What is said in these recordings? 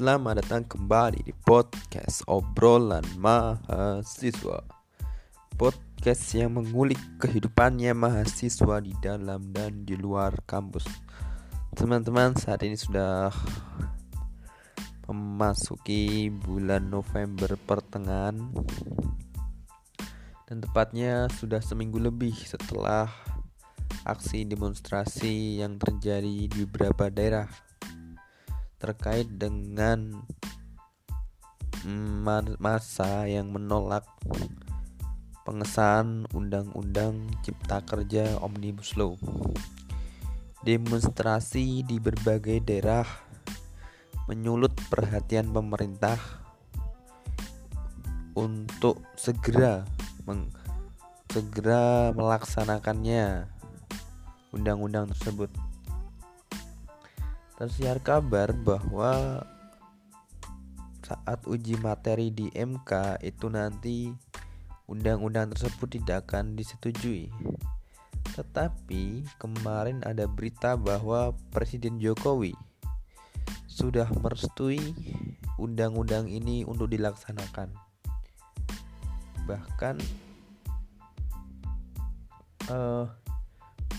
Selamat datang kembali di podcast obrolan mahasiswa. Podcast yang mengulik kehidupannya mahasiswa di dalam dan di luar kampus. Teman-teman saat ini sudah memasuki bulan November pertengahan. Dan tepatnya sudah seminggu lebih setelah aksi demonstrasi yang terjadi di beberapa daerah terkait dengan masa yang menolak pengesahan Undang-Undang Cipta Kerja Omnibus Law. Demonstrasi di berbagai daerah menyulut perhatian pemerintah untuk segera meng, segera melaksanakannya undang-undang tersebut tersiar kabar bahwa saat uji materi di MK itu nanti undang-undang tersebut tidak akan disetujui. Tetapi kemarin ada berita bahwa Presiden Jokowi sudah merestui undang-undang ini untuk dilaksanakan. Bahkan uh,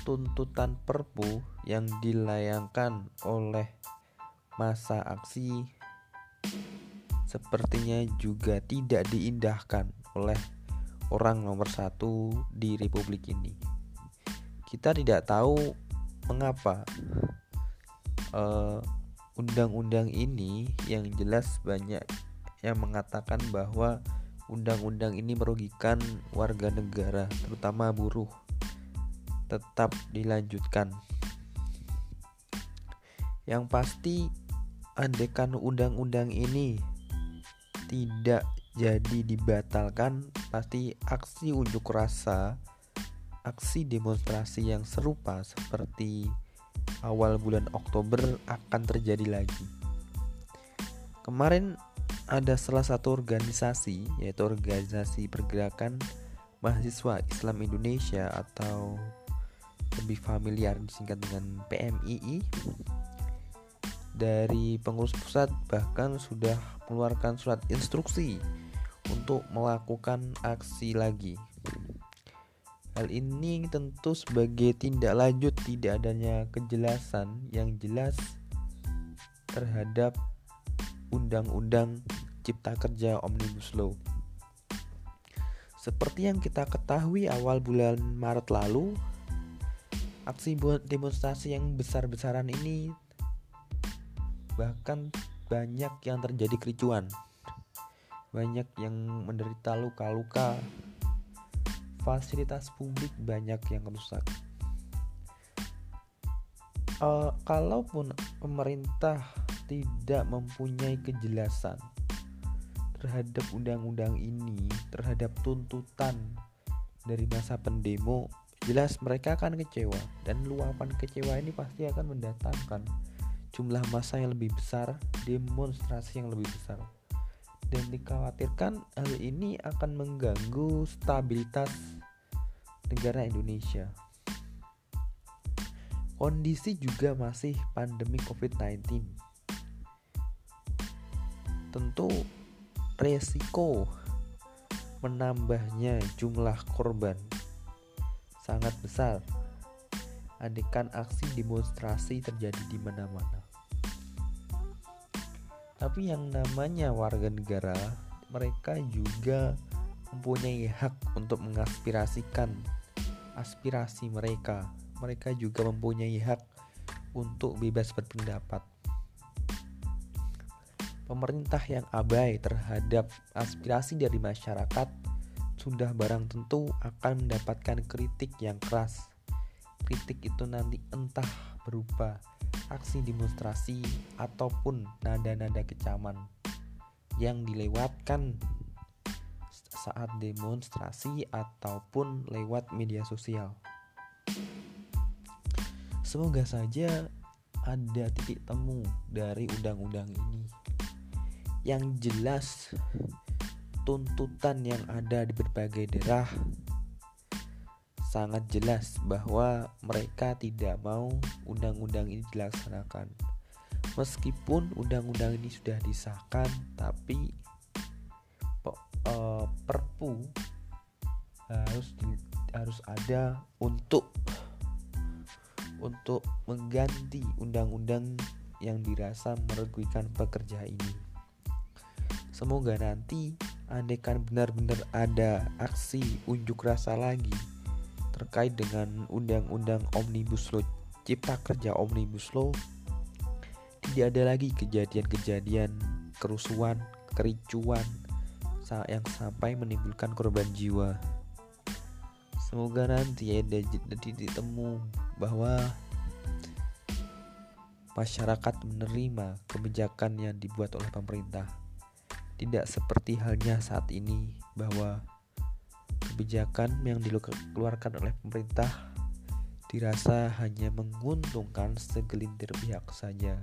tuntutan Perpu yang dilayangkan oleh masa aksi sepertinya juga tidak diindahkan oleh orang nomor satu di republik ini. Kita tidak tahu mengapa eh, undang-undang ini yang jelas banyak yang mengatakan bahwa undang-undang ini merugikan warga negara, terutama buruh tetap dilanjutkan. Yang pasti, andekan undang-undang ini tidak jadi dibatalkan, pasti aksi unjuk rasa, aksi demonstrasi yang serupa seperti awal bulan Oktober akan terjadi lagi. Kemarin ada salah satu organisasi, yaitu organisasi pergerakan mahasiswa Islam Indonesia atau lebih familiar disingkat dengan PMII dari pengurus pusat bahkan sudah mengeluarkan surat instruksi untuk melakukan aksi lagi. Hal ini tentu sebagai tindak lanjut tidak adanya kejelasan yang jelas terhadap Undang-Undang Cipta Kerja Omnibus Law. Seperti yang kita ketahui awal bulan Maret lalu, aksi demonstrasi yang besar-besaran ini bahkan banyak yang terjadi kericuan. Banyak yang menderita luka-luka. Fasilitas publik banyak yang rusak. Uh, kalaupun pemerintah tidak mempunyai kejelasan terhadap undang-undang ini terhadap tuntutan dari masa pendemo jelas mereka akan kecewa dan luapan kecewa ini pasti akan mendatangkan jumlah massa yang lebih besar, demonstrasi yang lebih besar. Dan dikhawatirkan hal ini akan mengganggu stabilitas negara Indonesia. Kondisi juga masih pandemi COVID-19. Tentu resiko menambahnya jumlah korban sangat besar andekan aksi demonstrasi terjadi di mana-mana. Tapi yang namanya warga negara, mereka juga mempunyai hak untuk mengaspirasikan aspirasi mereka. Mereka juga mempunyai hak untuk bebas berpendapat. Pemerintah yang abai terhadap aspirasi dari masyarakat sudah barang tentu akan mendapatkan kritik yang keras. Kritik itu nanti entah berupa aksi demonstrasi ataupun nada-nada kecaman yang dilewatkan saat demonstrasi ataupun lewat media sosial. Semoga saja ada titik temu dari undang-undang ini. Yang jelas tuntutan yang ada di berbagai daerah sangat jelas bahwa mereka tidak mau undang-undang ini dilaksanakan. meskipun undang-undang ini sudah disahkan tapi uh, perpu harus harus ada untuk untuk mengganti undang-undang yang dirasa merugikan pekerja ini. Semoga nanti andekan benar-benar ada aksi unjuk rasa lagi terkait dengan undang-undang Omnibus Law Cipta Kerja Omnibus Law tidak ada lagi kejadian-kejadian kerusuhan, kericuan yang sampai menimbulkan korban jiwa. Semoga nanti ada titik temu bahwa masyarakat menerima kebijakan yang dibuat oleh pemerintah. Tidak seperti halnya saat ini bahwa kebijakan yang dikeluarkan oleh pemerintah dirasa hanya menguntungkan segelintir pihak saja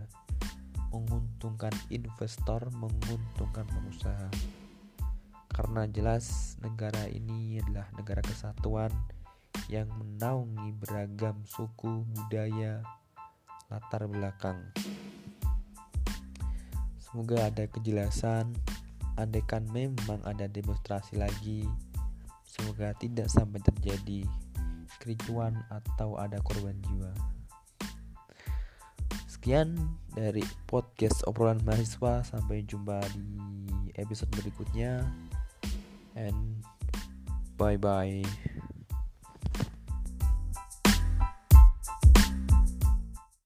menguntungkan investor, menguntungkan pengusaha. Karena jelas negara ini adalah negara kesatuan yang menaungi beragam suku, budaya, latar belakang. Semoga ada kejelasan, andaikan memang ada demonstrasi lagi, semoga tidak sampai terjadi kericuan atau ada korban jiwa. Sekian dari podcast obrolan mahasiswa. Sampai jumpa di episode berikutnya. And bye bye.